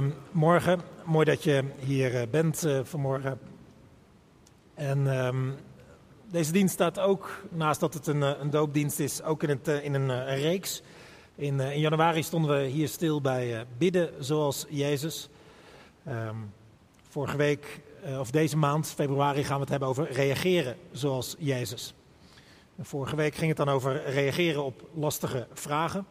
Goedemorgen, mooi dat je hier eh, bent uh, vanmorgen. En um, deze dienst staat ook, naast dat het een, eh, doopdienst is, ook in, een, reeks. In, januari stonden we hier stil bij bidden zoals Jezus. Um, vorige week, of deze maand, februari, gaan we het hebben over reageren zoals Jezus. Vorige week ging het dan over reageren op lastige vragen.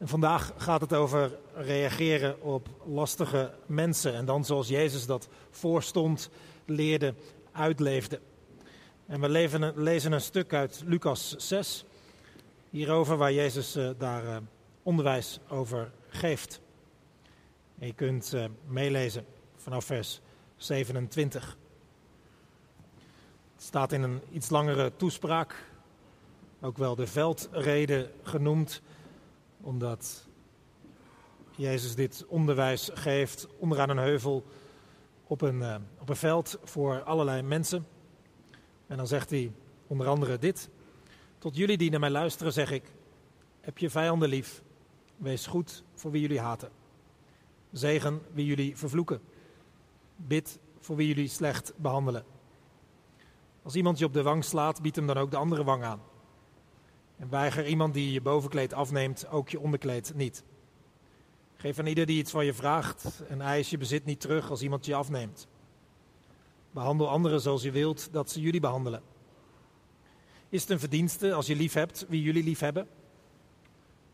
En vandaag gaat het over reageren op lastige mensen. En dan zoals Jezus dat voorstond, leerde, uitleefde. En we lezen een stuk uit Lucas 6 hierover, waar Jezus uh, daar uh, onderwijs over geeft. En je kunt uh, meelezen vanaf vers 27. Het staat in een iets langere toespraak, ook wel de veldrede genoemd omdat Jezus dit onderwijs geeft onderaan een heuvel op een, uh, op een veld voor allerlei mensen. En dan zegt hij onder andere dit. Tot jullie die naar mij luisteren zeg ik, heb je vijanden lief, wees goed voor wie jullie haten. Zegen wie jullie vervloeken. Bid voor wie jullie slecht behandelen. Als iemand je op de wang slaat, bied hem dan ook de andere wang aan. En weiger iemand die je bovenkleed afneemt ook je onderkleed niet. Geef aan ieder die iets van je vraagt en eis je bezit niet terug als iemand je afneemt. Behandel anderen zoals je wilt dat ze jullie behandelen. Is het een verdienste als je lief hebt wie jullie lief hebben?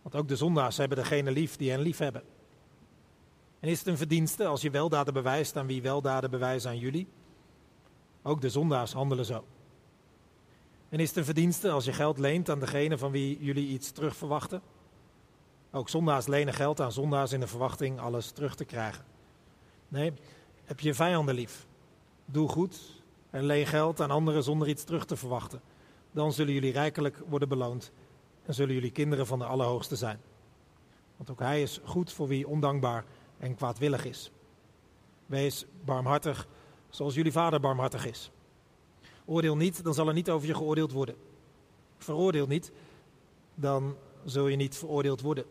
Want ook de zondaars hebben degene lief die hen lief hebben. En is het een verdienste als je weldaden bewijst aan wie weldaden bewijzen aan jullie? Ook de zondaars handelen zo. En is het een verdienste als je geld leent aan degene van wie jullie iets terug verwachten? Ook zondaars lenen geld aan zondaars in de verwachting alles terug te krijgen. Nee, heb je vijanden lief. Doe goed en leen geld aan anderen zonder iets terug te verwachten. Dan zullen jullie rijkelijk worden beloond en zullen jullie kinderen van de Allerhoogste zijn. Want ook Hij is goed voor wie ondankbaar en kwaadwillig is. Wees barmhartig zoals jullie vader barmhartig is. Oordeel niet, dan zal er niet over je geoordeeld worden. Veroordeel niet, dan zul je niet veroordeeld worden.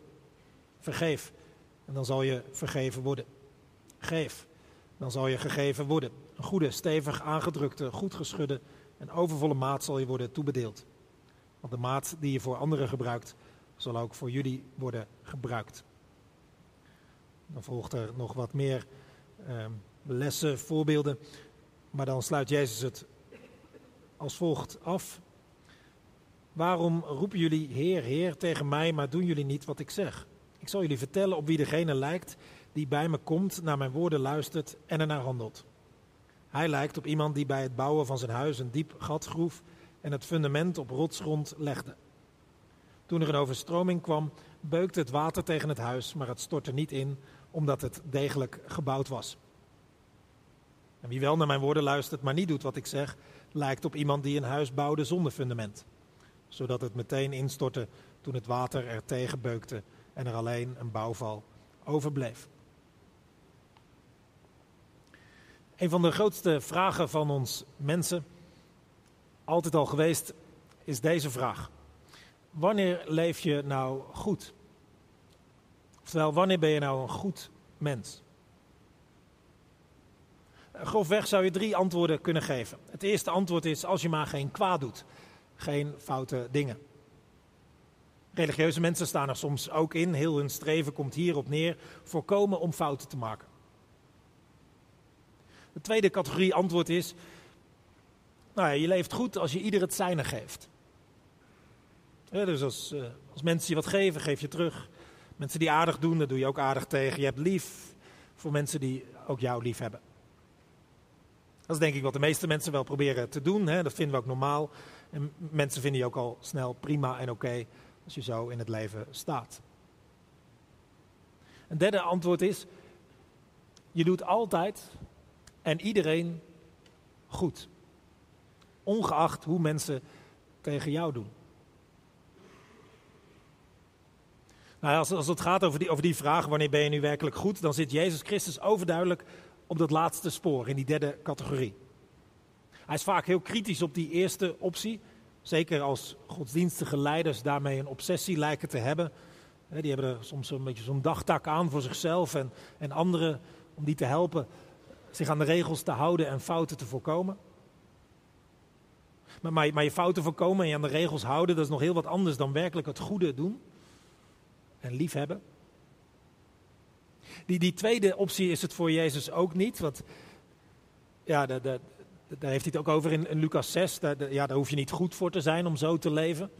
Vergeef, en dan zal je vergeven worden. Geef, dan zal je gegeven worden. Een goede, stevig aangedrukte, goed geschudde en overvolle maat zal je worden toebedeeld. Want de maat die je voor anderen gebruikt, zal ook voor jullie worden gebruikt. Dan volgt er nog wat meer eh, lessen, voorbeelden. Maar dan sluit Jezus het als volgt af. Waarom roepen jullie Heer, Heer tegen mij, maar doen jullie niet wat ik zeg? Ik zal jullie vertellen op wie degene lijkt die bij me komt, naar mijn woorden luistert en ernaar handelt. Hij lijkt op iemand die bij het bouwen van zijn huis een diep gat groef en het fundament op rotsgrond legde. Toen er een overstroming kwam, beukte het water tegen het huis, maar het stortte niet in, omdat het degelijk gebouwd was. En wie wel naar mijn woorden luistert, maar niet doet wat ik zeg, lijkt op iemand die een huis bouwde zonder fundament, zodat het meteen instortte toen het water er tegen beukte en er alleen een bouwval overbleef. Een van de grootste vragen van ons mensen, altijd al geweest, is deze vraag. Wanneer leef je nou goed? Oftewel, wanneer ben je nou een goed mens? Grofweg zou je drie antwoorden kunnen geven. Het eerste antwoord is als je maar geen kwaad doet, geen foute dingen. Religieuze mensen staan er soms ook in. Heel hun streven komt hierop neer: voorkomen om fouten te maken. De tweede categorie antwoord is: nou ja, je leeft goed als je ieder het zijne geeft. dus als, uh, als mensen je wat geven, geef je terug. Mensen die aardig doen, daar doe je ook aardig tegen. Je hebt lief voor mensen die ook jou lief hebben. Dat is denk ik wat de meeste mensen wel proberen te doen. Hè? Dat vinden we ook normaal. En mensen vinden je ook al snel prima en oké als je zo in het leven staat. Een derde antwoord is: je doet altijd en iedereen goed. Ongeacht hoe mensen tegen jou doen. Nou, als, het gaat over die, over die vraag, wanneer ben je nu werkelijk goed, dan zit Jezus Christus overduidelijk op dat laatste spoor, in die derde categorie. Hij is vaak heel kritisch op die eerste optie. Zeker als godsdienstige leiders daarmee een obsessie lijken te hebben. Die hebben er soms een beetje zo'n dagtak aan voor zichzelf en, en anderen om die te helpen zich aan de regels te houden en fouten te voorkomen. Maar, maar, maar je fouten voorkomen en je aan de regels houden, dat is nog heel wat anders dan werkelijk het goede doen en liefhebben. Die, die tweede optie is het voor Jezus ook niet. Want ja, daar, daar, heeft hij het ook over in, in Lucas 6. Daar, ja, daar hoef je niet goed voor te zijn om zo te leven.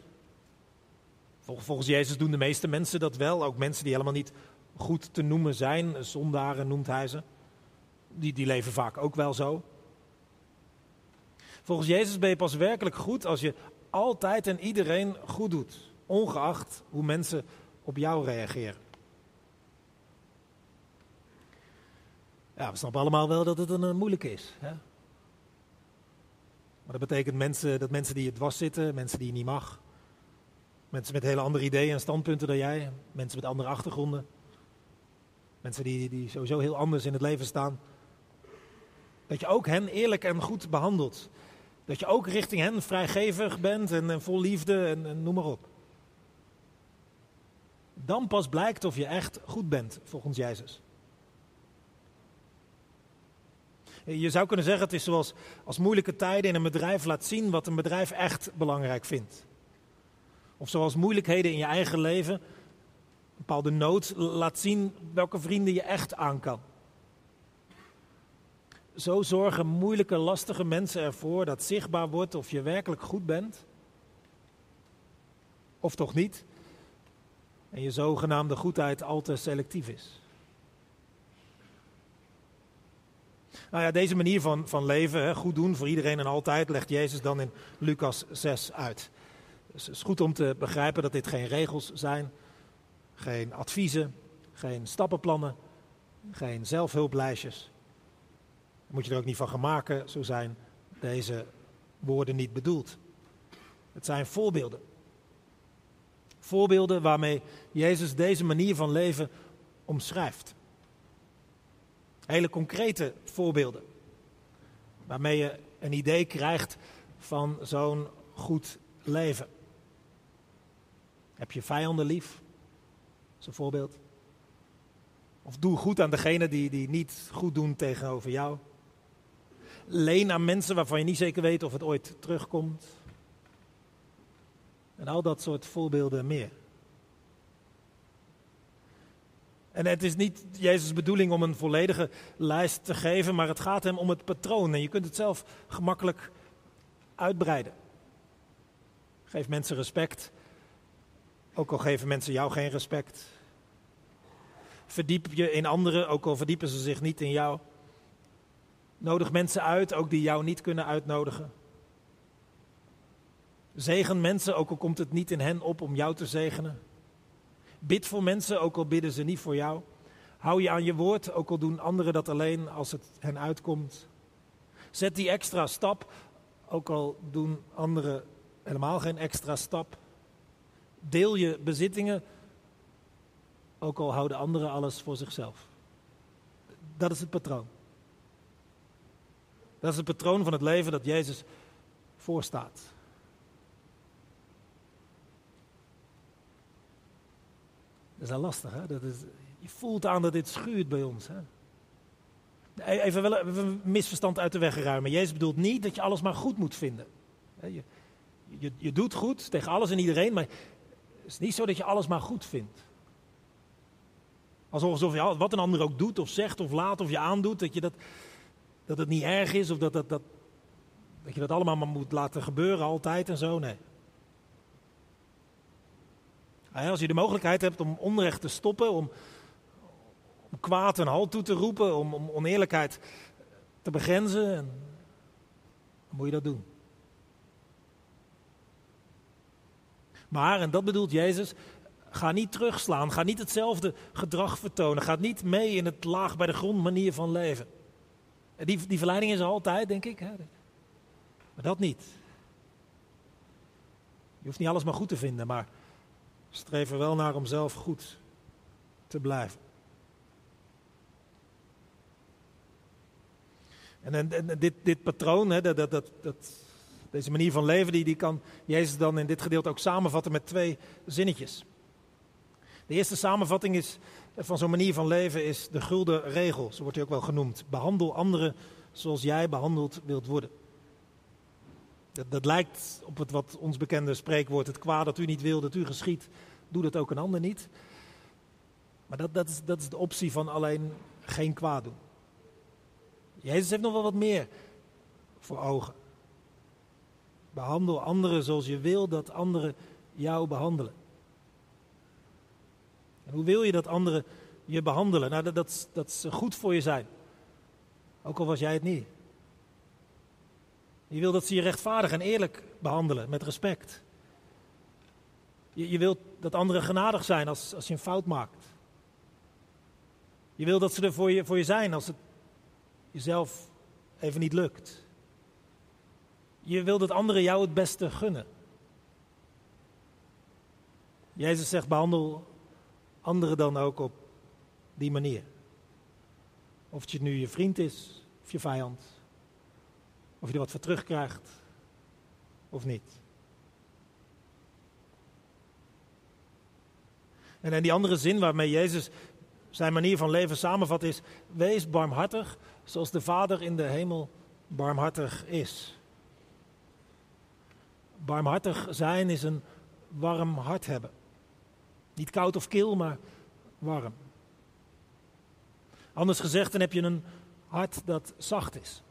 Volgens Jezus doen de meeste mensen dat wel. Ook mensen die helemaal niet goed te noemen zijn. Zondaren noemt hij ze. Die, die leven vaak ook wel zo. Volgens Jezus ben je pas werkelijk goed als je altijd en iedereen goed doet. Ongeacht hoe mensen op jou reageren. Ja, we snappen allemaal wel dat het een, een moeilijke is. Hè? Maar dat betekent mensen, dat mensen die je dwars zitten, mensen die je niet mag. Mensen met hele andere ideeën en standpunten dan jij. Mensen met andere achtergronden. Mensen die, die sowieso heel anders in het leven staan. Dat je ook hen eerlijk en goed behandelt. Dat je ook richting hen vrijgevig bent en, en vol liefde en, en noem maar op. Dan pas blijkt of je echt goed bent, volgens Jezus. Je zou kunnen zeggen, het is zoals als moeilijke tijden in een bedrijf laat zien wat een bedrijf echt belangrijk vindt. Of zoals moeilijkheden in je eigen leven, een bepaalde nood laat zien welke vrienden je echt aan kan. Zo zorgen moeilijke, lastige mensen ervoor dat zichtbaar wordt of je werkelijk goed bent. Of toch niet. En je zogenaamde goedheid al te selectief is. Nou ja, deze manier van, van leven, hè, goed doen voor iedereen en altijd, legt Jezus dan in Lucas 6 uit. Dus het is goed om te begrijpen dat dit geen regels zijn, geen adviezen, geen stappenplannen, geen zelfhulplijstjes. Moet je er ook niet van gaan maken, zo zijn deze woorden niet bedoeld. Het zijn voorbeelden. Voorbeelden waarmee Jezus deze manier van leven omschrijft. Hele concrete voorbeelden. Waarmee je een idee krijgt van zo'n goed leven. Heb je vijanden lief? Dat een voorbeeld. Of doe goed aan degene die, die niet goed doen tegenover jou. Leen aan mensen waarvan je niet zeker weet of het ooit terugkomt. En al dat soort voorbeelden meer. En het is niet Jezus' bedoeling om een volledige lijst te geven, maar het gaat hem om het patroon. En je kunt het zelf gemakkelijk uitbreiden. Geef mensen respect, ook al geven mensen jou geen respect. Verdiep je in anderen, ook al verdiepen ze zich niet in jou. Nodig mensen uit, ook die jou niet kunnen uitnodigen. Zegen mensen, ook al komt het niet in hen op om jou te zegenen. Bid voor mensen, ook al bidden ze niet voor jou. Hou je aan je woord, ook al doen anderen dat alleen als het hen uitkomt. Zet die extra stap, ook al doen anderen helemaal geen extra stap. Deel je bezittingen, ook al houden anderen alles voor zichzelf. Dat is het patroon. Dat is het patroon van het leven dat Jezus voorstaat. Is wel lastig, hè? Dat is, je voelt aan dat dit schuurt bij ons. Hè? E-, even wel een misverstand uit de weg ruimen. Jezus bedoelt niet dat je alles maar goed moet vinden. Je, je, je doet goed tegen alles en iedereen, maar het is niet zo dat je alles maar goed vindt. Alsof je wat een ander ook doet of zegt of laat of je aandoet, dat, je dat, dat het niet erg is of dat, dat, dat, dat je dat allemaal maar moet laten gebeuren altijd en zo. Nee. Als je de mogelijkheid hebt om onrecht te stoppen, om, om kwaad een halt toe te roepen, om, om oneerlijkheid te begrenzen, dan moet je dat doen. Maar, en dat bedoelt Jezus, ga niet terugslaan, ga niet hetzelfde gedrag vertonen, ga niet mee in het laag bij de grond manier van leven. Die, die verleiding is er altijd, denk ik. Hè? Maar dat niet. Je hoeft niet alles maar goed te vinden, maar streef er wel naar om zelf goed te blijven. En, dit, dit patroon, hè, dat, dat, dat, deze manier van leven, die, die kan Jezus dan in dit gedeelte ook samenvatten met twee zinnetjes. De eerste samenvatting is, van zo'n manier van leven is de gulden regel, zo wordt hij ook wel genoemd. Behandel anderen zoals jij behandeld wilt worden. Dat, lijkt op het wat ons bekende spreekwoord, het kwaad dat u niet wil dat u geschiet, doe dat ook een ander niet. Maar dat, dat, is, dat is de optie van alleen geen kwaad doen. Jezus heeft nog wel wat meer voor ogen. Behandel anderen zoals je wil dat anderen jou behandelen. En hoe wil je dat anderen je behandelen? Nou, dat, dat, dat ze goed voor je zijn. Ook al was jij het niet. Je wil dat ze je rechtvaardig en eerlijk behandelen, met respect. Je, je wilt dat anderen genadig zijn als, als je een fout maakt. Je wil dat ze er voor je, voor je zijn als het jezelf even niet lukt. Je wil dat anderen jou het beste gunnen. Jezus zegt: behandel anderen dan ook op die manier. Of het je nu je vriend is of je vijand. Of je er wat voor terugkrijgt of niet. En in die andere zin waarmee Jezus zijn manier van leven samenvat is: wees barmhartig zoals de Vader in de hemel barmhartig is. Barmhartig zijn is een warm hart hebben. Niet koud of kil, maar warm. Anders gezegd, dan heb je een hart dat zacht is.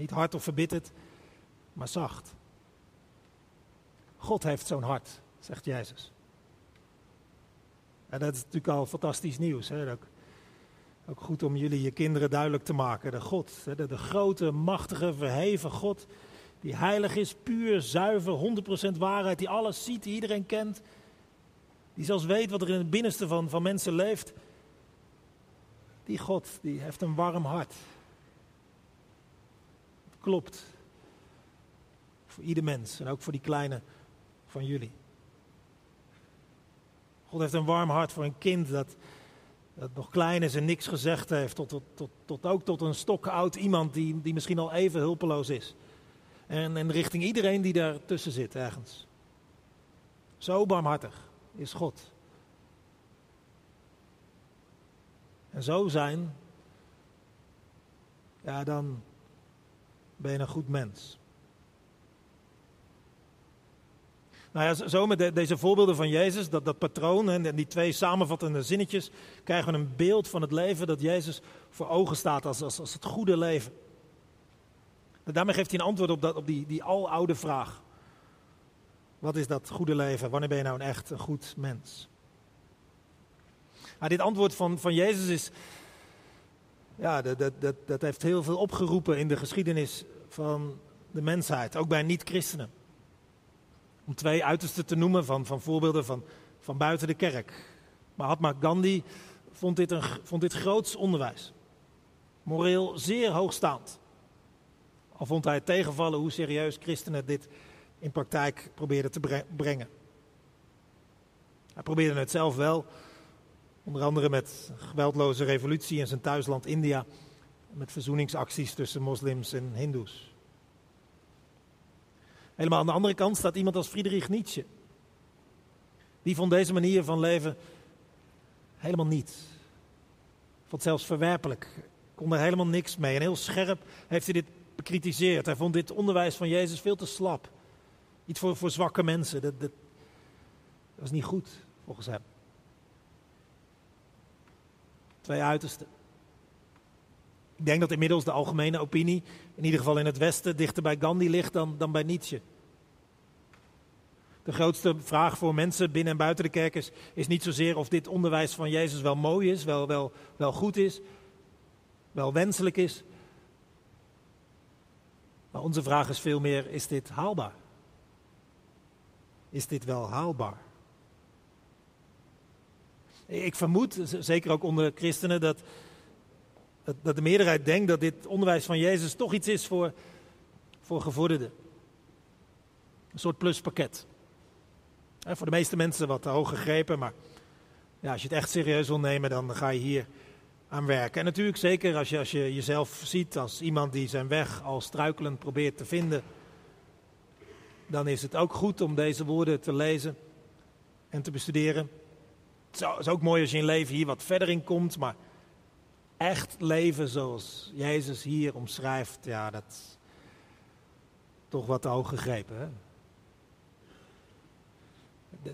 Niet hard of verbitterd, maar zacht. God heeft zo'n hart, zegt Jezus. En dat is natuurlijk al fantastisch nieuws. Hè? Ook, ook, goed om jullie je kinderen duidelijk te maken. De God, de, de grote, machtige, verheven God, die heilig is, puur, zuiver, 100% waarheid, die alles ziet, die iedereen kent. Die zelfs weet wat er in het binnenste van, van mensen leeft. Die God, die heeft een warm hart. Klopt. Voor ieder mens en ook voor die kleine van jullie. God heeft een warm hart voor een kind dat, dat nog klein is en niks gezegd heeft. Tot, tot, tot, ook tot een stokoud iemand die, die misschien al even hulpeloos is. En, en richting iedereen die daartussen zit ergens. Zo barmhartig is God. En zo zijn, ja, dan ben je een goed mens. Nou ja, zo met deze voorbeelden van Jezus, dat, dat patroon en die twee samenvattende zinnetjes, krijgen we een beeld van het leven dat Jezus voor ogen staat als, als, als het goede leven. En daarmee geeft hij een antwoord op, dat, op die, die aloude vraag. Wat is dat goede leven? Wanneer ben je nou een echt een goed mens? Nou, dit antwoord van, van Jezus is, ja, dat, dat, dat, dat heeft heel veel opgeroepen in de geschiedenis van de mensheid, ook bij niet-christenen. Om twee uitersten te noemen van, van voorbeelden van, van buiten de kerk. Mahatma Gandhi vond dit, een, vond dit groots onderwijs. Moreel zeer hoogstaand. Al vond hij het tegenvallen hoe serieus christenen dit in praktijk probeerden te brengen. Hij probeerde het zelf wel, onder andere met geweldloze revolutie in zijn thuisland India, met verzoeningsacties tussen moslims en hindoes. Helemaal aan de andere kant staat iemand als Friedrich Nietzsche. Die vond deze manier van leven helemaal niet. Vond zelfs verwerpelijk. Kon er helemaal niks mee. En heel scherp heeft hij dit bekritiseerd. Hij vond dit onderwijs van Jezus veel te slap. Niet voor, voor zwakke mensen. Dat, dat was niet goed, volgens hem. Twee uitersten. Ik denk dat inmiddels de algemene opinie, in ieder geval in het Westen, dichter bij Gandhi ligt dan, dan bij Nietzsche. De grootste vraag voor mensen binnen en buiten de kerk is, is niet zozeer of dit onderwijs van Jezus wel mooi is, wel, wel, wel goed is, wel wenselijk is. Maar onze vraag is veel meer, is dit haalbaar? Is dit wel haalbaar? Ik vermoed, zeker ook onder christenen, dat, dat, de meerderheid denkt dat dit onderwijs van Jezus toch iets is voor, voor gevorderden. Een soort pluspakket. voor de meeste mensen wat te hoog gegrepen, maar ja, als je het echt serieus wil nemen, dan ga je hier aan werken. En natuurlijk zeker als je, als je jezelf ziet als iemand die zijn weg al struikelend probeert te vinden, dan is het ook goed om deze woorden te lezen en te bestuderen. Het is ook mooi als je in leven hier wat verder in komt, maar echt leven zoals Jezus hier omschrijft, ja, dat is toch wat te hoog gegrepen.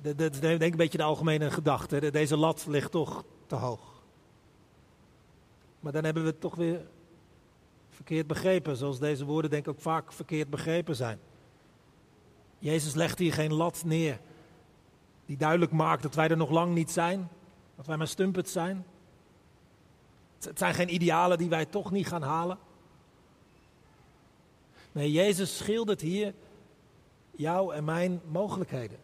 Dat is denk ik een beetje de algemene gedachte. Deze lat ligt toch te hoog. Maar dan hebben we het toch weer verkeerd begrepen, zoals deze woorden denk ik ook vaak verkeerd begrepen zijn. Jezus legt hier geen lat neer die duidelijk maakt dat wij er nog lang niet zijn, dat wij maar stumpet zijn. Het zijn geen idealen die wij toch niet gaan halen. Nee, Jezus schildert hier jouw en mijn mogelijkheden.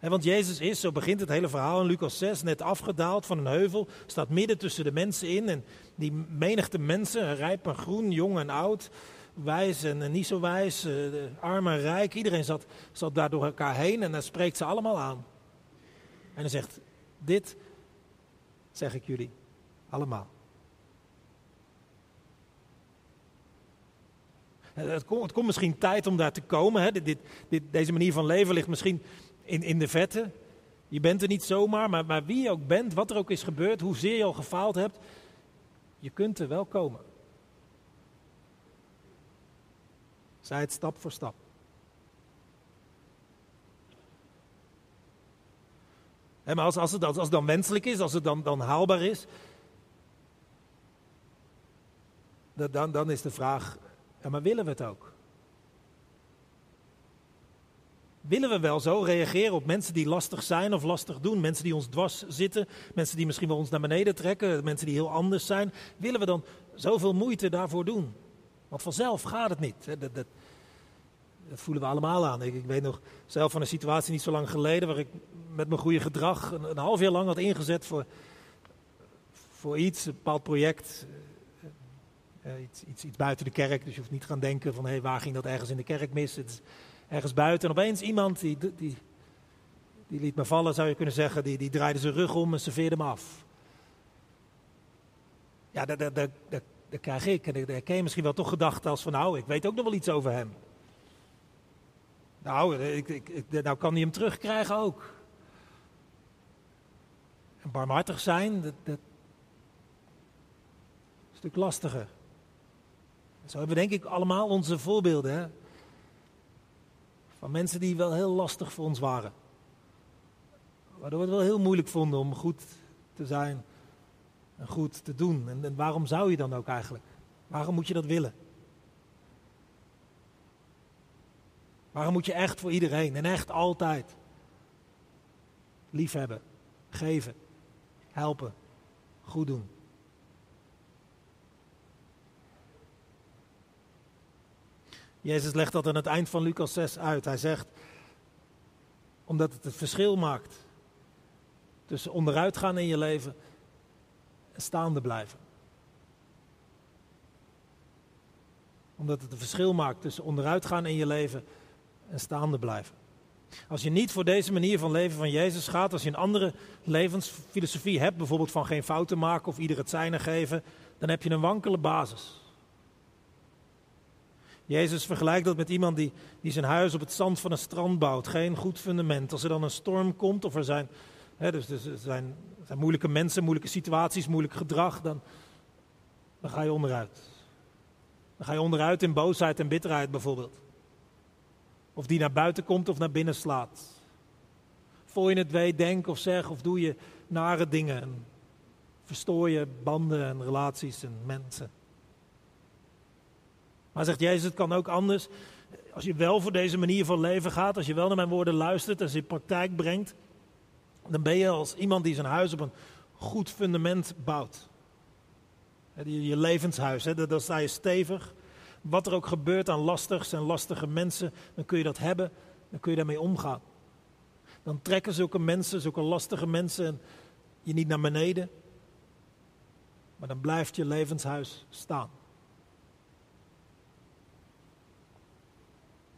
want Jezus is, zo begint het hele verhaal in Lucas 6, net afgedaald van een heuvel, staat midden tussen de mensen in. En die menigte mensen, rijp en groen, jong en oud, wijs en niet zo wijs, eh, arm en rijk, iedereen zat, zat daar door elkaar heen en dan spreekt ze allemaal aan. En hij zegt, dit zeg ik jullie allemaal. Het komt, het komt misschien tijd om daar te komen. Hè? Dit, dit, deze manier van leven ligt misschien in, in de vette. Je bent er niet zomaar, maar, maar wie je ook bent, wat er ook is gebeurd, hoezeer je al gefaald hebt, je kunt er wel komen. Zij het stap voor stap. maar als, als, het, als dan wenselijk is, als het dan, dan haalbaar is, dan, dan is de vraag, ja, maar willen we het ook? Willen we wel zo reageren op mensen die lastig zijn of lastig doen? Mensen die ons dwars zitten, mensen die misschien wel ons naar beneden trekken, mensen die heel anders zijn. Willen we dan zoveel moeite daarvoor doen? Want vanzelf gaat het niet. Dat, dat, dat voelen we allemaal aan. Ik, weet nog zelf van een situatie niet zo lang geleden waar ik met mijn goede gedrag een, half jaar lang had ingezet voor, voor iets, een bepaald project. Uh, iets, iets, iets, buiten de kerk, dus je hoeft niet gaan denken van hey, waar ging dat ergens in de kerk mis? Het is ergens buiten. En opeens iemand die, die, die liet me vallen, zou je kunnen zeggen, die, die draaide zijn rug om en serveerde me af. Ja, dat, dat, dat, dat, dat krijg ik. En dan ken je misschien wel toch gedachten als van nou, ik weet ook nog wel iets over hem. Nou, ik, ik, ik, nou kan hij hem terugkrijgen ook. En barmhartig zijn, dat, dat is een stuk lastiger. Zo hebben we denk ik allemaal onze voorbeelden. Hè? Van mensen die wel heel lastig voor ons waren. Waardoor we het wel heel moeilijk vonden om goed te zijn goed te doen. En, waarom zou je dan ook eigenlijk? Waarom moet je dat willen? Waarom moet je echt voor iedereen en echt altijd liefhebben, geven, helpen, goed doen? Jezus legt dat aan het eind van Lucas 6 uit. Hij zegt, omdat het het verschil maakt tussen onderuit gaan in je leven staande blijven. Omdat het een verschil maakt tussen onderuit gaan in je leven en staande blijven. Als je niet voor deze manier van leven van Jezus gaat, als je een andere levensfilosofie hebt, bijvoorbeeld van geen fouten maken of ieder het zijne geven, dan heb je een wankele basis. Jezus vergelijkt dat met iemand die, die zijn huis op het zand van een strand bouwt. Geen goed fundament. Als er dan een storm komt of er zijn, hè, dus, dus er zijn, er zijn moeilijke mensen, moeilijke situaties, moeilijk gedrag, dan, dan ga je onderuit. Dan ga je onderuit in boosheid en bitterheid bijvoorbeeld. Of die naar buiten komt of naar binnen slaat. Voor je het weet, denk of zeg of doe je nare dingen. En verstoor je banden en relaties en mensen. Maar zegt Jezus, het kan ook anders. Als je wel voor deze manier van leven gaat, als je wel naar mijn woorden luistert en ze in praktijk brengt, dan ben je als iemand die zijn huis op een goed fundament bouwt. Je levenshuis, dan sta je stevig. Wat er ook gebeurt aan lastigs en lastige mensen, dan kun je dat hebben, dan kun je daarmee omgaan. Dan trekken zulke mensen, zulke lastige mensen je niet naar beneden, maar dan blijft je levenshuis staan.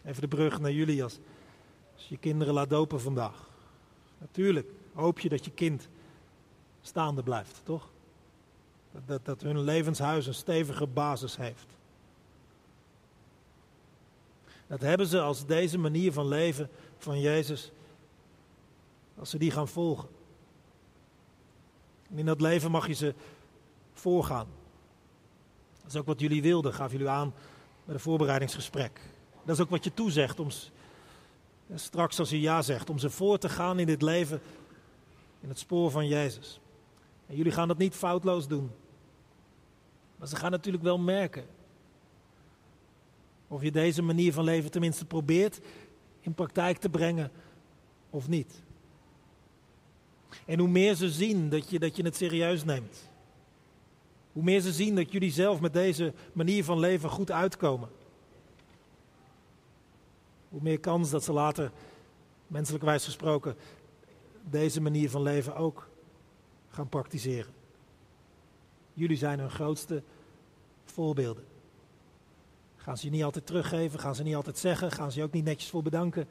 Even de brug naar jullie als, als je kinderen laat dopen vandaag. Natuurlijk hoop je dat je kind staande blijft, toch? Dat, dat, hun levenshuis een stevige basis heeft. Dat hebben ze als deze manier van leven van Jezus, als ze die gaan volgen. En in dat leven mag je ze voorgaan. Dat is ook wat jullie wilden, gaf jullie aan bij een voorbereidingsgesprek. Dat is ook wat je toezegt om straks als je ja zegt, om ze voor te gaan in dit leven in het spoor van Jezus. En jullie gaan dat niet foutloos doen. Maar ze gaan natuurlijk wel merken of je deze manier van leven tenminste probeert in praktijk te brengen of niet. En hoe meer ze zien dat je, dat je het serieus neemt. Hoe meer ze zien dat jullie zelf met deze manier van leven goed uitkomen. Hoe meer kans dat ze later, menselijkwijs gesproken, deze manier van leven ook gaan praktiseren. Jullie zijn hun grootste voorbeelden. Gaan ze je niet altijd teruggeven, gaan ze niet altijd zeggen, gaan ze je ook niet netjes voor bedanken.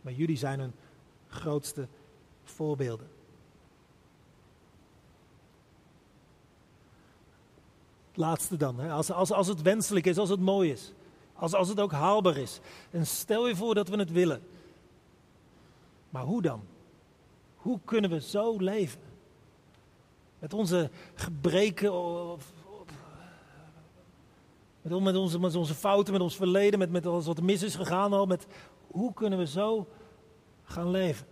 Maar jullie zijn hun grootste voorbeelden. Het laatste dan, hè? Als, als, als het wenselijk is, als het mooi is, als, als het ook haalbaar is. En stel je voor dat we het willen. Maar hoe dan? Hoe kunnen we zo leven? Met onze gebreken, met, met, onze, met onze fouten, met ons verleden, met, met alles wat mis is gegaan al. Met, hoe kunnen we zo gaan leven?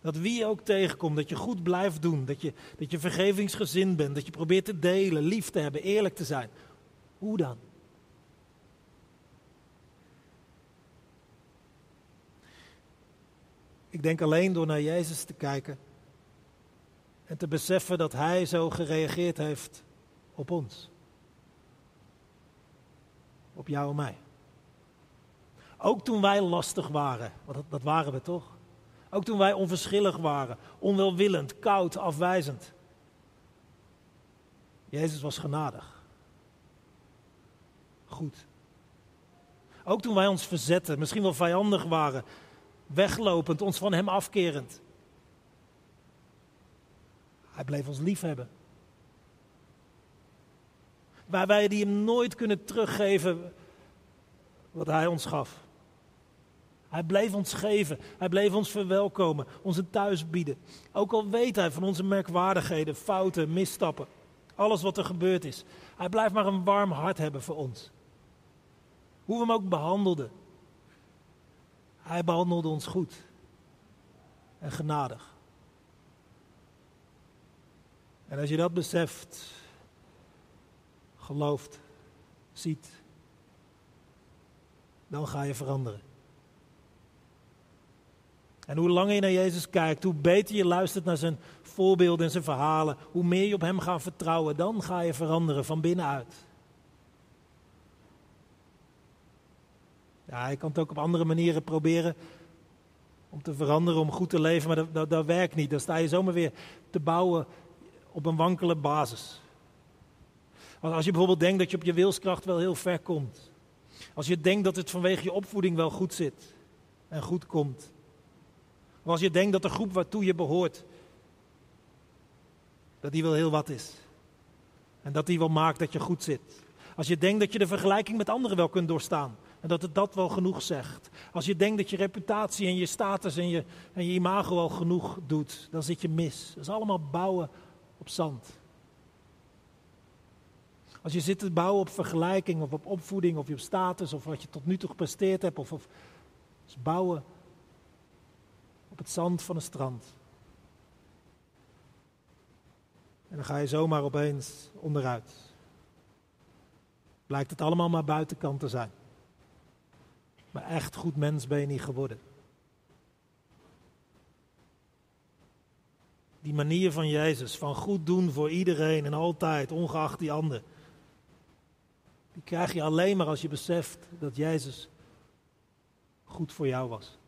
Dat wie ook tegenkomt, dat je goed blijft doen, dat je, dat je vergevingsgezind bent, dat je probeert te delen, lief te hebben, eerlijk te zijn. Hoe dan? Ik denk alleen door naar Jezus te kijken en te beseffen dat Hij zo gereageerd heeft op ons. Op jou en mij. Ook toen wij lastig waren, want dat, waren we toch? Ook toen wij onverschillig waren, onwelwillend, koud, afwijzend. Jezus was genadig. Goed. Ook toen wij ons verzetten, misschien wel vijandig waren, weglopend, ons van Hem afkerend. Hij bleef ons lief hebben. Waar wij die Hem nooit kunnen teruggeven wat Hij ons gaf. Hij bleef ons geven, hij bleef ons verwelkomen, ons een thuis bieden. Ook al weet hij van onze merkwaardigheden, fouten, misstappen, alles wat er gebeurd is. Hij blijft maar een warm hart hebben voor ons. Hoe we hem ook behandelden. Hij behandelde ons goed en genadig. En als je dat beseft, gelooft, ziet, dan ga je veranderen. En hoe langer je naar Jezus kijkt, hoe beter je luistert naar zijn voorbeelden en zijn verhalen, hoe meer je op Hem gaat vertrouwen, dan ga je veranderen van binnenuit. Ja, je kan het ook op andere manieren proberen om te veranderen, om goed te leven, maar dat, dat, werkt niet. Dan sta je zomaar weer te bouwen op een wankele basis. Als je bijvoorbeeld denkt dat je op je wilskracht wel heel ver komt. Als je denkt dat het vanwege je opvoeding wel goed zit en goed komt. Of als je denkt dat de groep waartoe je behoort, dat die wel heel wat is. En dat die wel maakt dat je goed zit. Als je denkt dat je de vergelijking met anderen wel kunt doorstaan. En dat het dat wel genoeg zegt. Als je denkt dat je reputatie en je status en je, en je imago al genoeg doet, dan zit je mis. Dat is allemaal bouwen op zand. Als je zit te bouwen op vergelijking of op opvoeding of op status of wat je tot nu toe gepresteerd hebt of, of is bouwen op het zand van een strand. En dan ga je zomaar opeens onderuit. Blijkt het allemaal maar buitenkant te zijn. Maar echt goed mens ben je niet geworden. Die manier van Jezus, van goed doen voor iedereen en altijd, ongeacht die ander. Die krijg je alleen maar als je beseft dat Jezus goed voor jou was.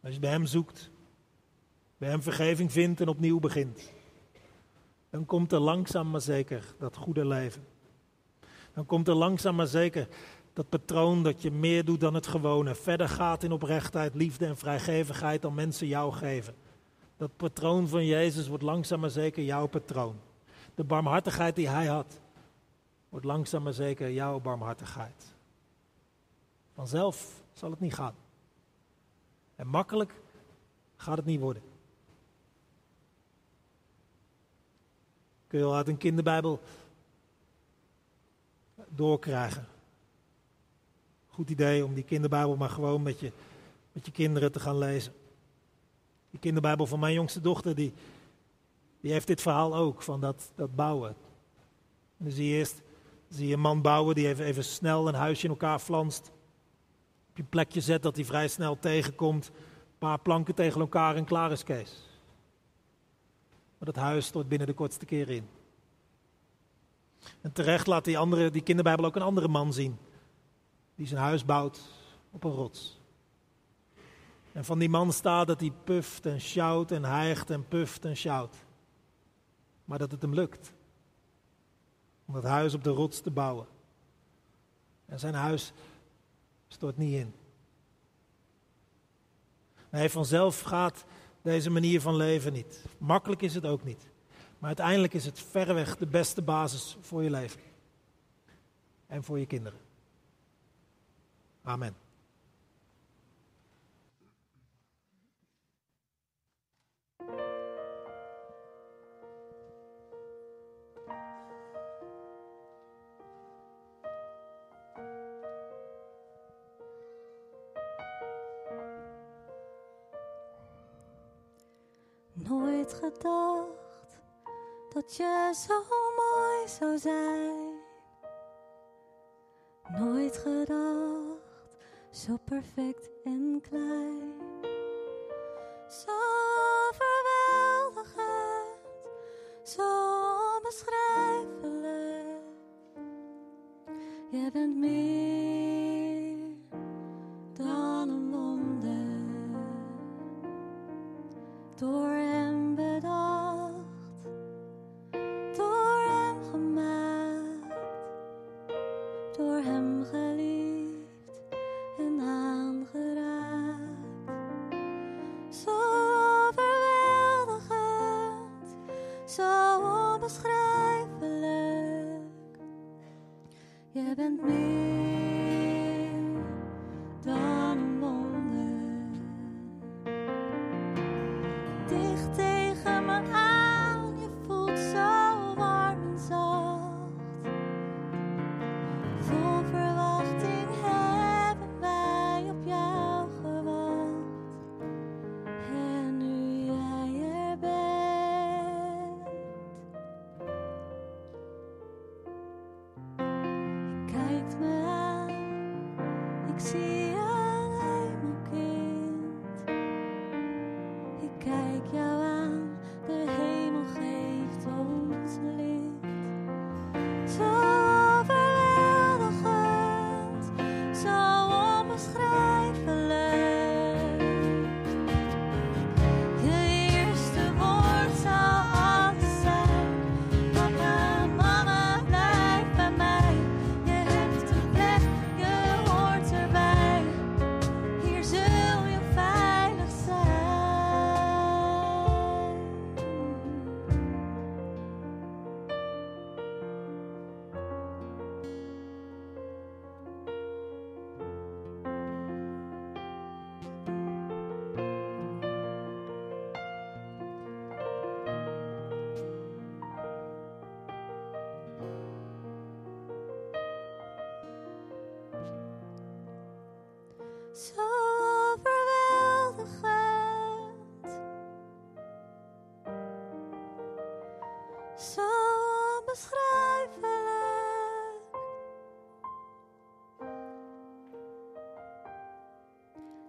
Als je bij Hem zoekt, bij Hem vergeving vindt en opnieuw begint, dan komt er langzaam maar zeker dat goede leven. Dan komt er langzaam maar zeker dat patroon dat je meer doet dan het gewone, verder gaat in oprechtheid, liefde en vrijgevigheid dan mensen jou geven. Dat patroon van Jezus wordt langzaam maar zeker jouw patroon. De barmhartigheid die Hij had, wordt langzaam maar zeker jouw barmhartigheid. Vanzelf zal het niet gaan. En makkelijk gaat het niet worden. Kun je al uit een kinderbijbel doorkrijgen. Goed idee om die kinderbijbel maar gewoon met je, met je kinderen te gaan lezen. Die kinderbijbel van mijn jongste dochter, die, die heeft dit verhaal ook, van dat, dat bouwen. En dan zie je eerst zie je een man bouwen die even, even snel een huisje in elkaar flanst. Op je plekje zet dat hij vrij snel tegenkomt. Een paar planken tegen elkaar en klaar is Kees. Maar dat huis stort binnen de kortste keer in. En terecht laat die, andere, die kinderbijbel ook een andere man zien. Die zijn huis bouwt op een rots. En van die man staat dat hij puft en sjouwt en hijgt en puft en sjouwt. Maar dat het hem lukt. Om dat huis op de rots te bouwen. En zijn huis stort niet in. Nee, vanzelf gaat deze manier van leven niet. Makkelijk is het ook niet. Maar uiteindelijk is het verreweg de beste basis voor je leven. En voor je kinderen. Amen. Nooit gedacht dat je zo mooi zou zijn. Nooit gedacht, zo perfect en klein. Zo overweldigend, zo onbeschrijfelijk. Je bent meer dan een wonder. Door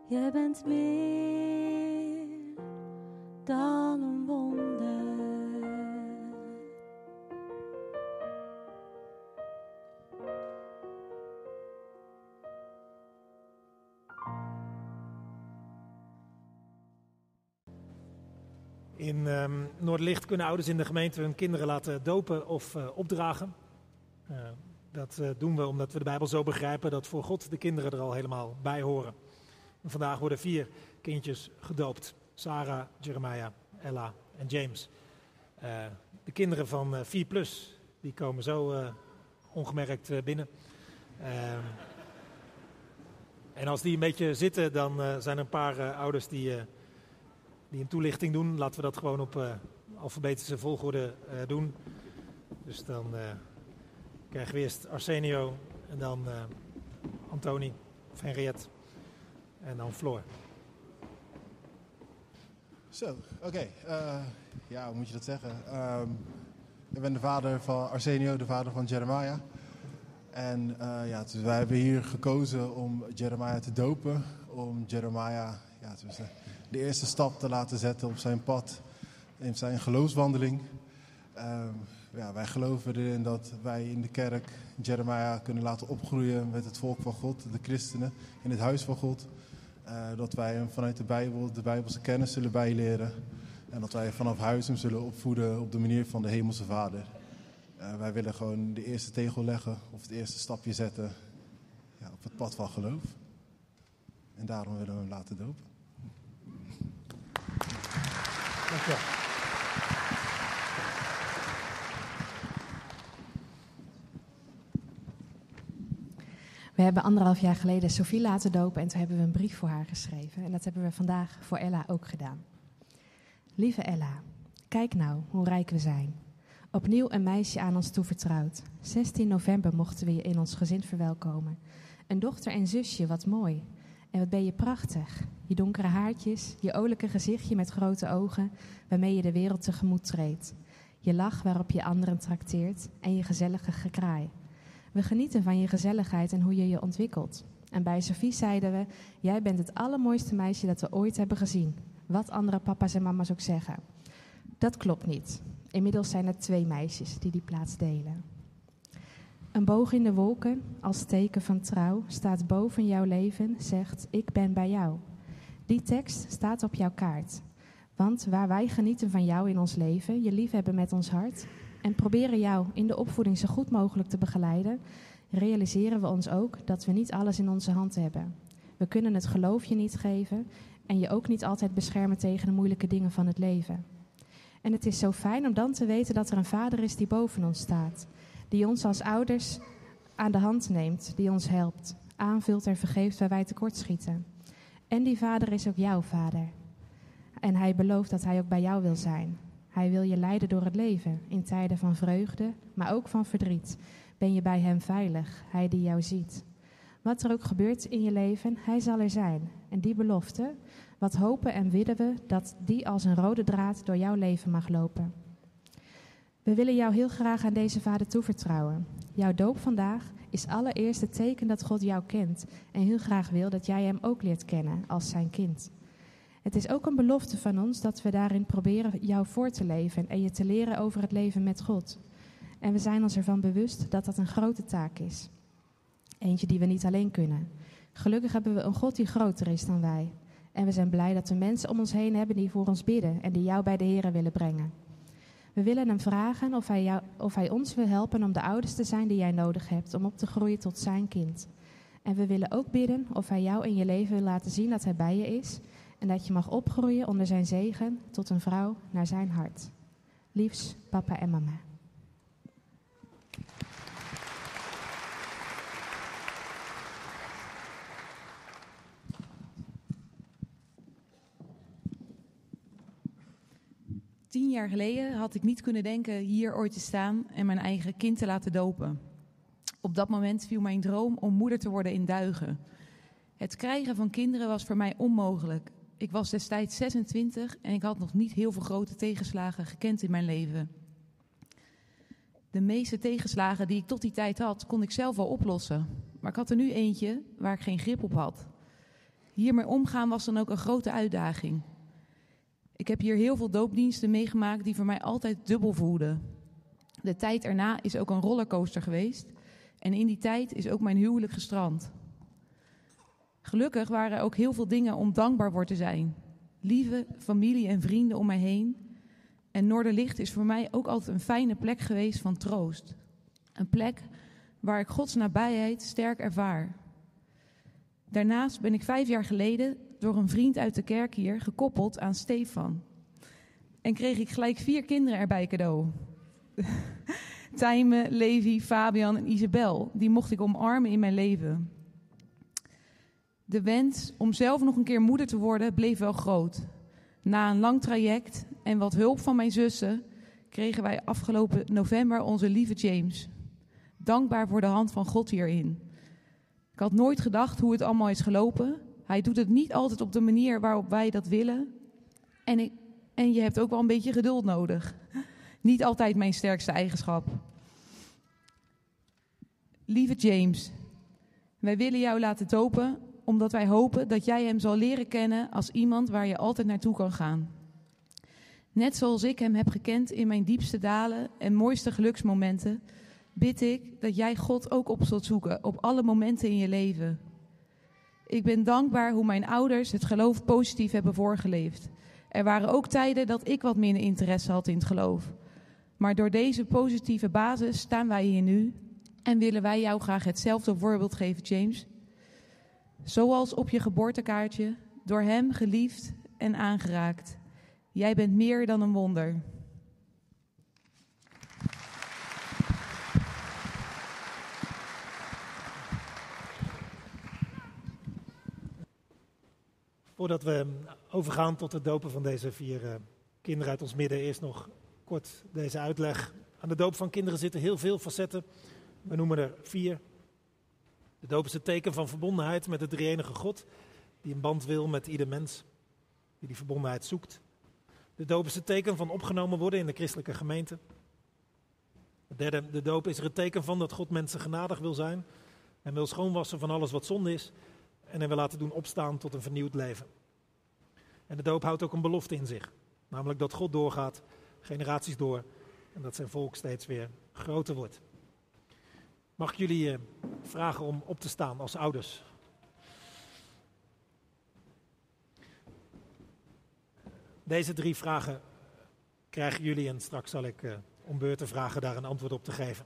Je bent meer dan een wonder. In ehm Noordlicht kunnen ouders in de gemeente hun kinderen laten dopen of eh, opdragen. Eh, dat eh, doen we omdat we de Bijbel zo begrijpen dat voor God de kinderen er al helemaal bij horen. Vandaag worden vier kindjes gedoopt. Sarah, Jeremiah, Ella en James. Eh, de kinderen van eh, 4 plus, die komen zo eh, ongemerkt binnen. Ehm, en als die een beetje zitten, dan zijn er een paar ouders die, die een toelichting doen. Laten we dat gewoon op alfabetische volgorde doen. Dus dan krijgen we eerst Arsenio en dan Antoni of Henriette en dan Floor. Zo, oké. eh, ja, hoe moet je dat zeggen? Ehm, ik ben de vader van Arsenio, de vader van Jeremiah. En eh, ja, dus wij hebben hier gekozen om Jeremiah te dopen. Om Jeremiah ja, dus, eh, de eerste stap te laten zetten op zijn pad in zijn geloofswandeling. Ehm, ja, wij geloven erin dat wij in de kerk Jeremiah kunnen laten opgroeien met het volk van God, de christenen, in het huis van God. Eh, dat wij hem vanuit de Bijbel, de Bijbelse kennis zullen bijleren. En dat wij vanaf huis hem zullen opvoeden op de manier van de Hemelse Vader. Eh, wij willen gewoon de eerste tegel leggen of het eerste stapje zetten ja, op het pad van geloof. En daarom willen we hem laten dopen. Dankjewel. We hebben anderhalf jaar geleden Sophie laten dopen en toen hebben we een brief voor haar geschreven. En dat hebben we vandaag voor Ella ook gedaan. Lieve Ella, kijk nou hoe rijk we zijn. Opnieuw een meisje aan ons toevertrouwd. 16 november mochten we je in ons gezin verwelkomen. Een dochter en zusje, wat mooi. En wat ben je prachtig. Je donkere haartjes, je olijke gezichtje met grote ogen, waarmee je de wereld tegemoet treedt. Je lach waarop je anderen trakteert en je gezellige gekraai. We genieten van je gezelligheid en hoe je je ontwikkelt. En bij Sophie zeiden we: Jij bent het allermooiste meisje dat we ooit hebben gezien. Wat andere papa's en mama's ook zeggen. Dat klopt niet. Inmiddels zijn er twee meisjes die die plaats delen. Een boog in de wolken, als teken van trouw, staat boven jouw leven, zegt: Ik ben bij jou. Die tekst staat op jouw kaart. Want waar wij genieten van jou in ons leven, je liefhebben met ons hart, en proberen jou in de opvoeding zo goed mogelijk te begeleiden, realiseren we ons ook dat we niet alles in onze hand hebben. We kunnen het geloof je niet geven en je ook niet altijd beschermen tegen de moeilijke dingen van het leven. En het is zo fijn om dan te weten dat er een vader is die boven ons staat, die ons als ouders aan de hand neemt, die ons helpt, aanvult en vergeeft waar wij tekortschieten. En die vader is ook jouw vader. En hij belooft dat hij ook bij jou wil zijn. Hij wil je leiden door het leven, in tijden van vreugde, maar ook van verdriet. Ben je bij hem veilig, hij die jou ziet. Wat er ook gebeurt in je leven, hij zal er zijn. En die belofte, wat hopen en willen we dat die als een rode draad door jouw leven mag lopen. We willen jou heel graag aan deze vader toevertrouwen. Jouw doop vandaag is allereerst het teken dat God jou kent en heel graag wil dat jij hem ook leert kennen als zijn kind. Het is ook een belofte van ons dat we daarin proberen jou voor te leven en je te leren over het leven met God. En we zijn ons ervan bewust dat dat een grote taak is. Eentje die we niet alleen kunnen. Gelukkig hebben we een God die groter is dan wij. En we zijn blij dat we mensen om ons heen hebben die voor ons bidden en die jou bij de Here willen brengen. We willen hem vragen of hij, jou, of hij ons wil helpen om de ouders te zijn die jij nodig hebt om op te groeien tot zijn kind. En we willen ook bidden of hij jou in je leven wil laten zien dat hij bij je is en dat je mag opgroeien onder zijn zegen tot een vrouw naar zijn hart. Liefs, papa en mama. Tien jaar geleden had ik niet kunnen denken hier ooit te staan en mijn eigen kind te laten dopen. Op dat moment viel mijn droom om moeder te worden in duigen. Het krijgen van kinderen was voor mij onmogelijk. Ik was destijds 26 en ik had nog niet heel veel grote tegenslagen gekend in mijn leven. De meeste tegenslagen die ik tot die tijd had, kon ik zelf wel oplossen. Maar ik had er nu eentje waar ik geen grip op had. Hiermee omgaan was dan ook een grote uitdaging. Ik heb hier heel veel doopdiensten meegemaakt die voor mij altijd dubbel voelden. De tijd erna is ook een rollercoaster geweest. En in die tijd is ook mijn huwelijk gestrand. Gelukkig waren er ook heel veel dingen om dankbaar voor te zijn. Lieve familie en vrienden om mij heen. En Noorderlicht is voor mij ook altijd een fijne plek geweest van troost. Een plek waar ik Gods nabijheid sterk ervaar. Daarnaast ben ik vijf jaar geleden door een vriend uit de kerk hier gekoppeld aan Stefan. En kreeg ik gelijk vier kinderen erbij cadeau. Tijme, Levi, Fabian en Isabel. Die mocht ik omarmen in mijn leven. De wens om zelf nog een keer moeder te worden bleef wel groot. Na een lang traject en wat hulp van mijn zussen kregen wij afgelopen november onze lieve James. Dankbaar voor de hand van God hierin. Ik had nooit gedacht hoe het allemaal is gelopen. Hij doet het niet altijd op de manier waarop wij dat willen. En, ik, en je hebt ook wel een beetje geduld nodig. Niet altijd mijn sterkste eigenschap. Lieve James, wij willen jou laten dopen omdat wij hopen dat jij hem zal leren kennen als iemand waar je altijd naartoe kan gaan. Net zoals ik hem heb gekend in mijn diepste dalen en mooiste geluksmomenten, bid ik dat jij God ook op zult zoeken op alle momenten in je leven. Ik ben dankbaar hoe mijn ouders het geloof positief hebben voorgeleefd. Er waren ook tijden dat ik wat minder interesse had in het geloof. Maar door deze positieve basis staan wij hier nu en willen wij jou graag hetzelfde voorbeeld geven, James. Zoals op je geboortekaartje, door Hem geliefd en aangeraakt. Jij bent meer dan een wonder. Voordat we overgaan tot het dopen van deze vier eh, kinderen uit ons midden, eerst nog kort deze uitleg. Aan de doop van kinderen zitten heel veel facetten. We noemen er vier. De doop is het teken van verbondenheid met de drie-enige God, die een band wil met ieder mens, die die verbondenheid zoekt. De doop is het teken van opgenomen worden in de christelijke gemeente. Het derde, de doop is er het teken van dat God mensen genadig wil zijn en wil schoonwassen van alles wat zonde is en hen wil laten doen opstaan tot een vernieuwd leven. En de doop houdt ook een belofte in zich, namelijk dat God doorgaat, generaties door, en dat zijn volk steeds weer groter wordt. Mag ik jullie eh, vragen om op te staan als ouders? Deze drie vragen krijgen jullie en straks zal ik eh, om beurten vragen daar een antwoord op te geven.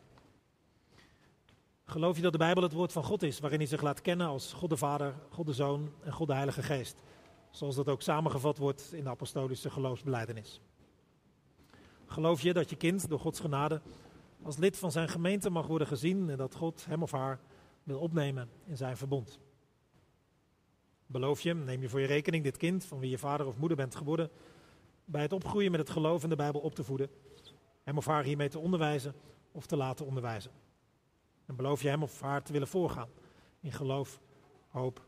Geloof je dat de Bijbel het woord van God is, waarin hij zich laat kennen als God de Vader, God de Zoon en God de Heilige Geest? Zoals dat ook samengevat wordt in de apostolische geloofsbeleidenis. Geloof je dat je kind door Gods genade als lid van zijn gemeente mag worden gezien en dat God hem of haar wil opnemen in zijn verbond? Beloof je, neem je voor je rekening dit kind, van wie je vader of moeder bent geworden, bij het opgroeien met het geloof in de Bijbel op te voeden, hem of haar hiermee te onderwijzen of te laten onderwijzen? En beloof je hem of haar te willen voorgaan in geloof, hoop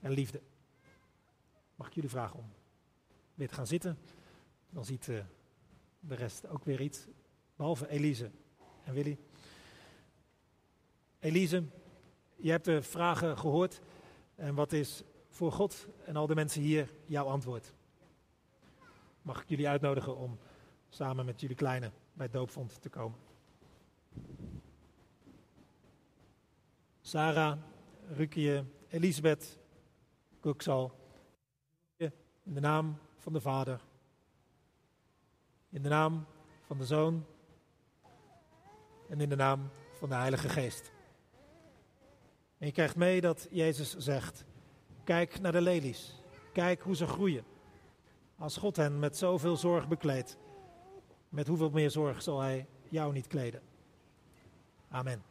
en liefde? Mag ik jullie vragen om weer te gaan zitten? Dan ziet uh, de rest ook weer iets, behalve Elise en Willy. Elise, je hebt de vragen gehoord. En wat is voor God en al de mensen hier jouw antwoord? Mag ik jullie uitnodigen om samen met jullie kleine bij het doopvond te komen? Sarah, Rukie, Elisabeth, Kuksal. In de naam van de Vader. In de naam van de Zoon. En in de naam van de Heilige Geest. En je krijgt mee dat Jezus zegt: Kijk naar de lelies. Kijk hoe ze groeien. Als God hen met zoveel zorg bekleedt, met hoeveel meer zorg zal Hij jou niet kleden? Amen.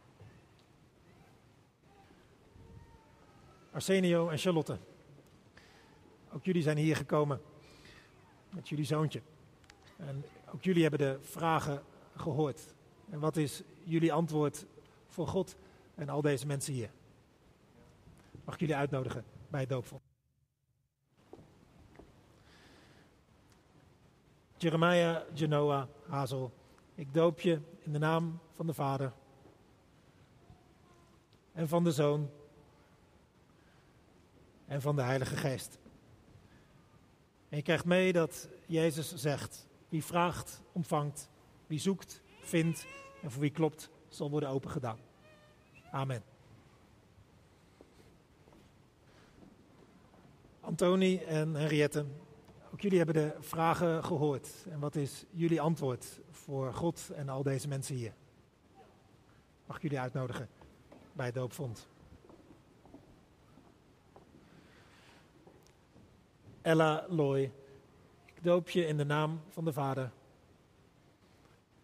Arsenio en Charlotte. Ook jullie zijn hier gekomen met jullie zoontje. En ook jullie hebben de vragen gehoord. En wat is jullie antwoord voor God en al deze mensen hier? Mag ik jullie uitnodigen bij het doopvond? Jeremiah Genoa Hazel, ik doop je in de naam van de Vader en van de Zoon en van de Heilige Geest. En je krijgt mee dat Jezus zegt: wie vraagt, ontvangt, wie zoekt, vindt en voor wie klopt, zal worden opengedaan. Amen. Antoni en Henriette, ook jullie hebben de vragen gehoord. En wat is jullie antwoord voor God en al deze mensen hier? Mag ik jullie uitnodigen bij het doopvond? Ella Loy, ik doop je in de naam van de Vader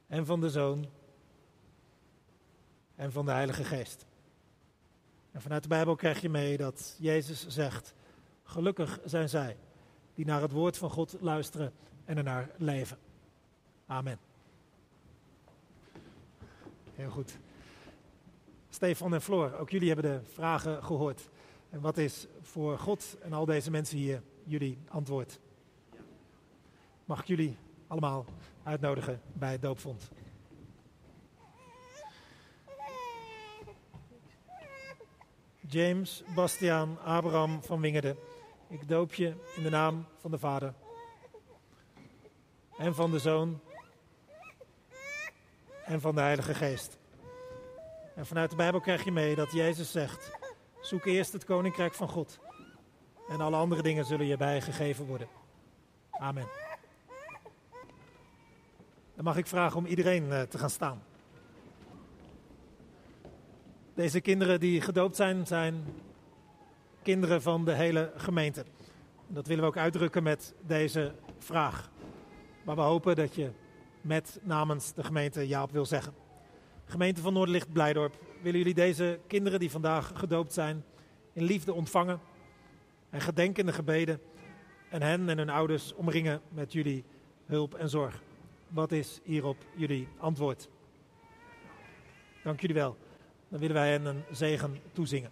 en van de Zoon en van de Heilige Geest. En vanuit de Bijbel krijg je mee dat Jezus zegt: Gelukkig zijn zij die naar het woord van God luisteren en ernaar leven. Amen. Heel goed. Stefan en Floor, ook jullie hebben de vragen gehoord. En wat is voor God en al deze mensen hier jullie antwoord? Mag ik jullie allemaal uitnodigen bij het doopvond? James Bastiaan Abraham van Wingerden, ik doop je in de naam van de Vader en van de Zoon en van de Heilige Geest. En vanuit de Bijbel krijg je mee dat Jezus zegt: zoek eerst het koninkrijk van God en alle andere dingen zullen je bijgegeven worden. Amen. Dan mag ik vragen om iedereen eh, te gaan staan. Deze kinderen die gedoopt zijn, zijn kinderen van de hele gemeente. En dat willen we ook uitdrukken met deze vraag. Maar we hopen dat je met namens de gemeente ja op wil zeggen. Gemeente van Noorderlicht Blijdorp, willen jullie deze kinderen die vandaag gedoopt zijn in liefde ontvangen en gedenkende gebeden en hen en hun ouders omringen met jullie hulp en zorg. Wat is hierop jullie antwoord? Dank jullie wel. Dan willen wij hen een zegen toezingen.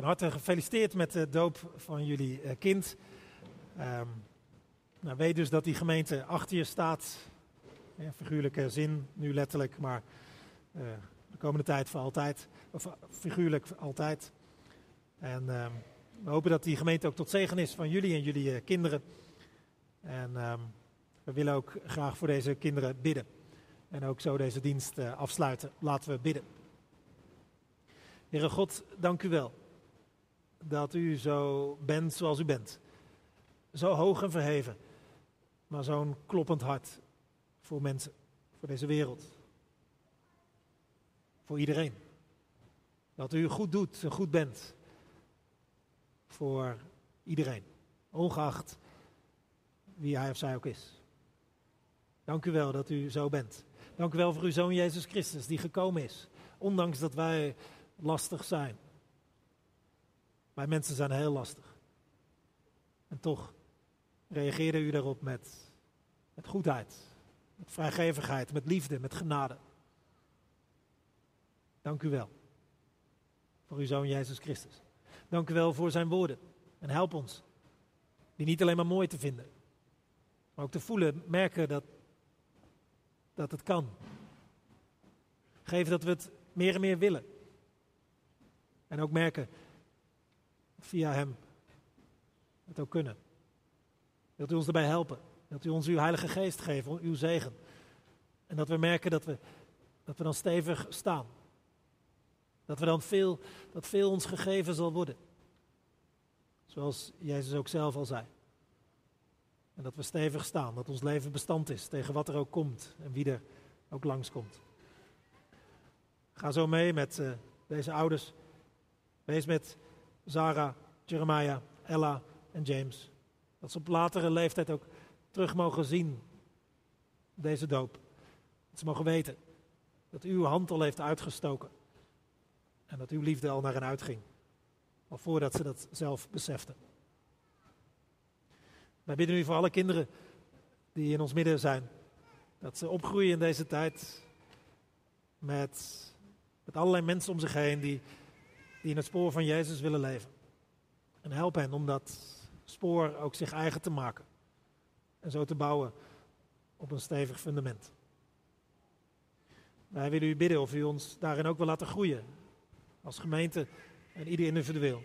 Van harte gefeliciteerd met de doop van jullie eh, kind. Ehm, nou, weet dus dat die gemeente achter je staat. In figuurlijke zin, nu letterlijk, maar eh, de komende tijd voor altijd. Of eh, figuurlijk altijd. En ehm, we hopen dat die gemeente ook tot zegen is van jullie en jullie kinderen. En ehm, we willen ook graag voor deze kinderen bidden. En ook zo deze dienst afsluiten. Laten we bidden. Heere God, dank u wel dat u zo bent zoals u bent. Zo hoog en verheven, maar zo'n kloppend hart voor mensen, voor deze wereld. Voor iedereen. Dat u goed doet en goed bent voor iedereen, ongeacht wie hij of zij ook is. Dank u wel dat u zo bent. Dank u wel voor uw zoon Jezus Christus die gekomen is, ondanks dat wij lastig zijn. Wij mensen zijn heel lastig. En toch reageerde u daarop met, met goedheid, met vrijgevigheid, met liefde, met genade. Dank u wel voor uw zoon Jezus Christus. Dank u wel voor zijn woorden. En help ons die niet alleen maar mooi te vinden, maar ook te voelen, merken dat, dat het kan. Geef dat we het meer en meer willen. En ook merken via Hem het ook kunnen. Wilt u ons daarbij helpen? Wilt u ons uw Heilige Geest geven, uw zegen? En dat we merken dat we, dat we dan stevig staan. Dat we dan veel, dat veel ons gegeven zal worden. Zoals Jezus ook zelf al zei. En dat we stevig staan, dat ons leven bestand is tegen wat er ook komt en wie er ook langskomt. Ga zo mee met eh, deze ouders. Wees met Zara, Jeremiah, Ella en James. Dat ze op latere leeftijd ook terug mogen zien deze doop. Dat ze mogen weten dat uw hand al heeft uitgestoken. En dat uw liefde al naar hen uitging. Al voordat ze dat zelf beseften. Wij bidden u voor alle kinderen die in ons midden zijn. Dat ze opgroeien in deze tijd met, met allerlei mensen om zich heen die, die in het spoor van Jezus willen leven. En help hen om dat spoor ook zich eigen te maken. En zo te bouwen op een stevig fundament. Wij willen u bidden of u ons daarin ook wil laten groeien. Als gemeente en ieder individueel.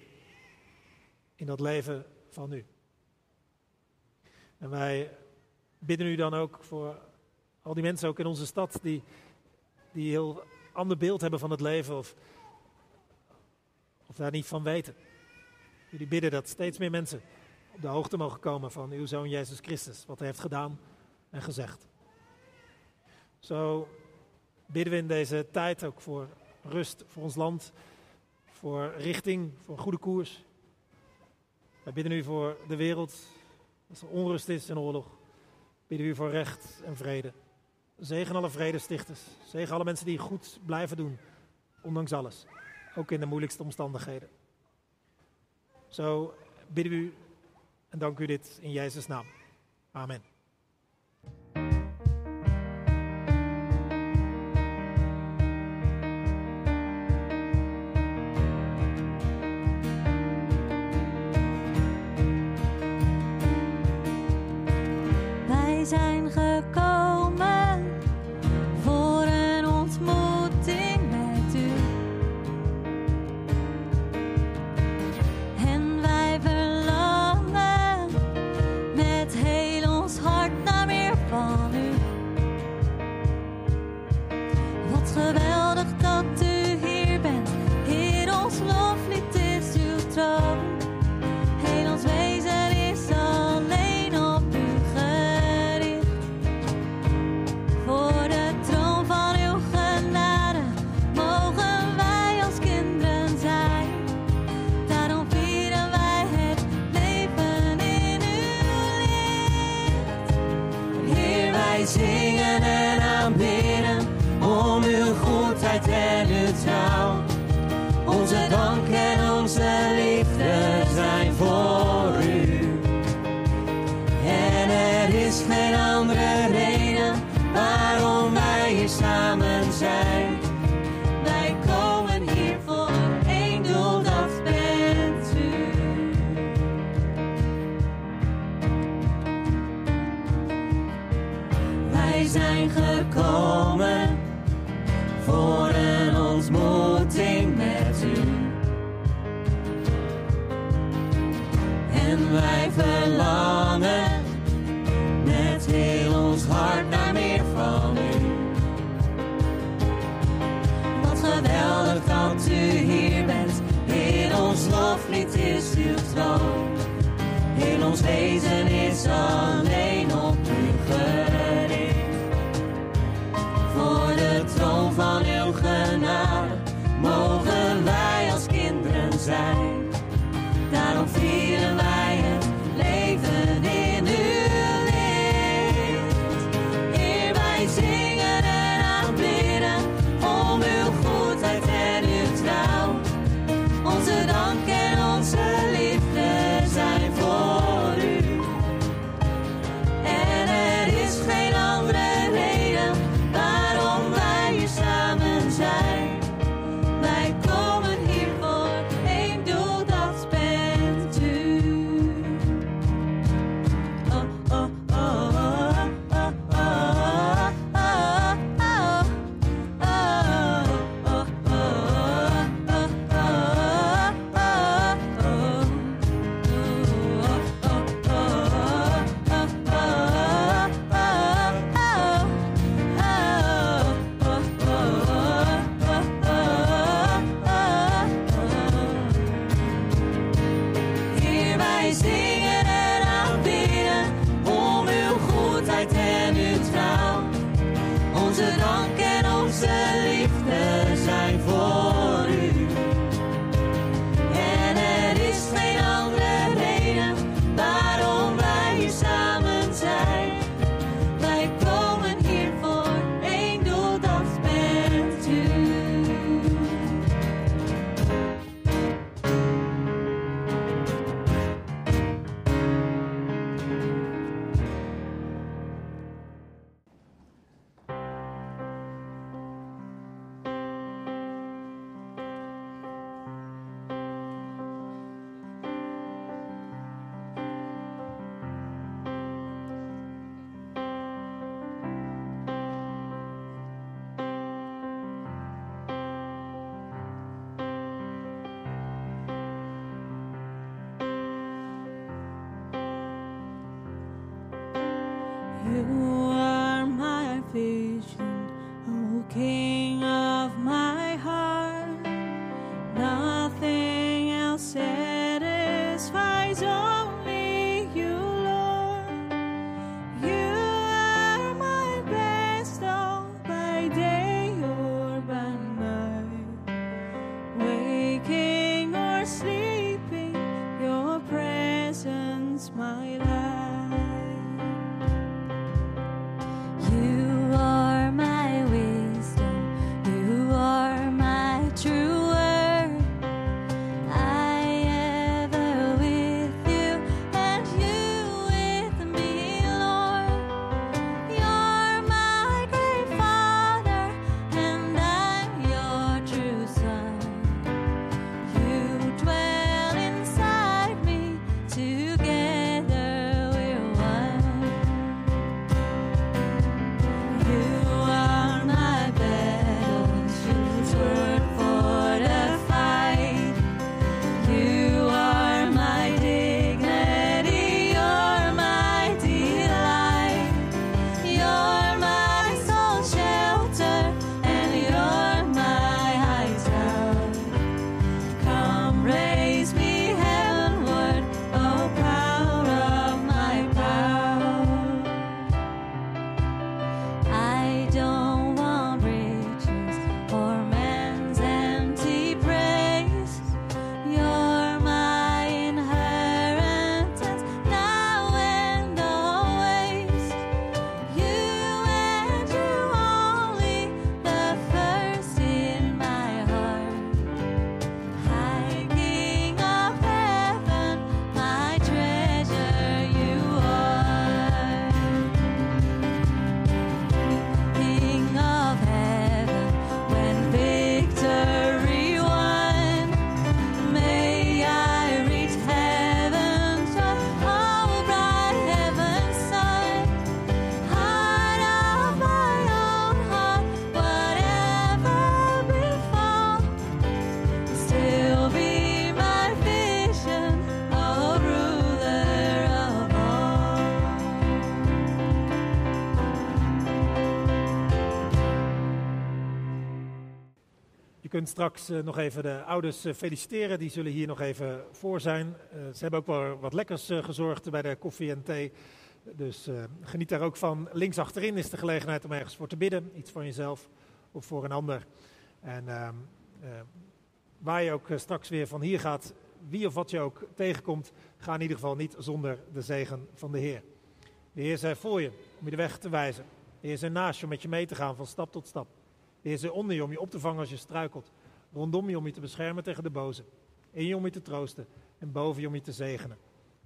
In dat leven van u. En wij bidden u dan ook voor al die mensen ook in onze stad die, die een heel ander beeld hebben van het leven of, of daar niet van weten. Jullie bidden dat steeds meer mensen op de hoogte mogen komen van uw Zoon Jezus Christus, wat hij heeft gedaan en gezegd. Zo bidden we in deze tijd ook voor rust voor ons land, voor richting, voor een goede koers. Wij bidden u voor de wereld, als er onrust is en oorlog. Bidden u voor recht en vrede. Zegen alle vredestichters. Zegen alle mensen die goed blijven doen, ondanks alles. Ook in de moeilijkste omstandigheden. Zo bidden we u en dank u dit in Jezus' naam. Amen. zingen en aanbidden om uw goedheid en uw trouw. and his own. Straks eh, nog even de ouders eh, feliciteren. Die zullen hier nog even voor zijn. Eh, ze hebben ook wel wat lekkers gezorgd bij de koffie en thee. Dus geniet daar ook van. Links achterin is de gelegenheid om ergens voor te bidden. Iets voor jezelf of voor een ander. En ehm, eh, waar je ook straks weer van hier gaat, wie of wat je ook tegenkomt, ga in ieder geval niet zonder de zegen van de Heer. De Heer zij voor je om je de weg te wijzen. De Heer zij naast je om met je mee te gaan van stap tot stap. De Heer zij onder je om je op te vangen als je struikelt. Rondom je om je te beschermen tegen de boze. In je om je te troosten en boven je om je te zegenen.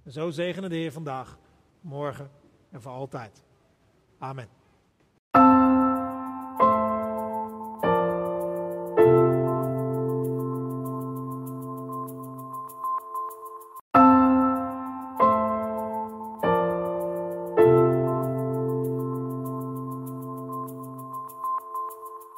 En zo zegenen de Heer vandaag, morgen en voor altijd. Amen.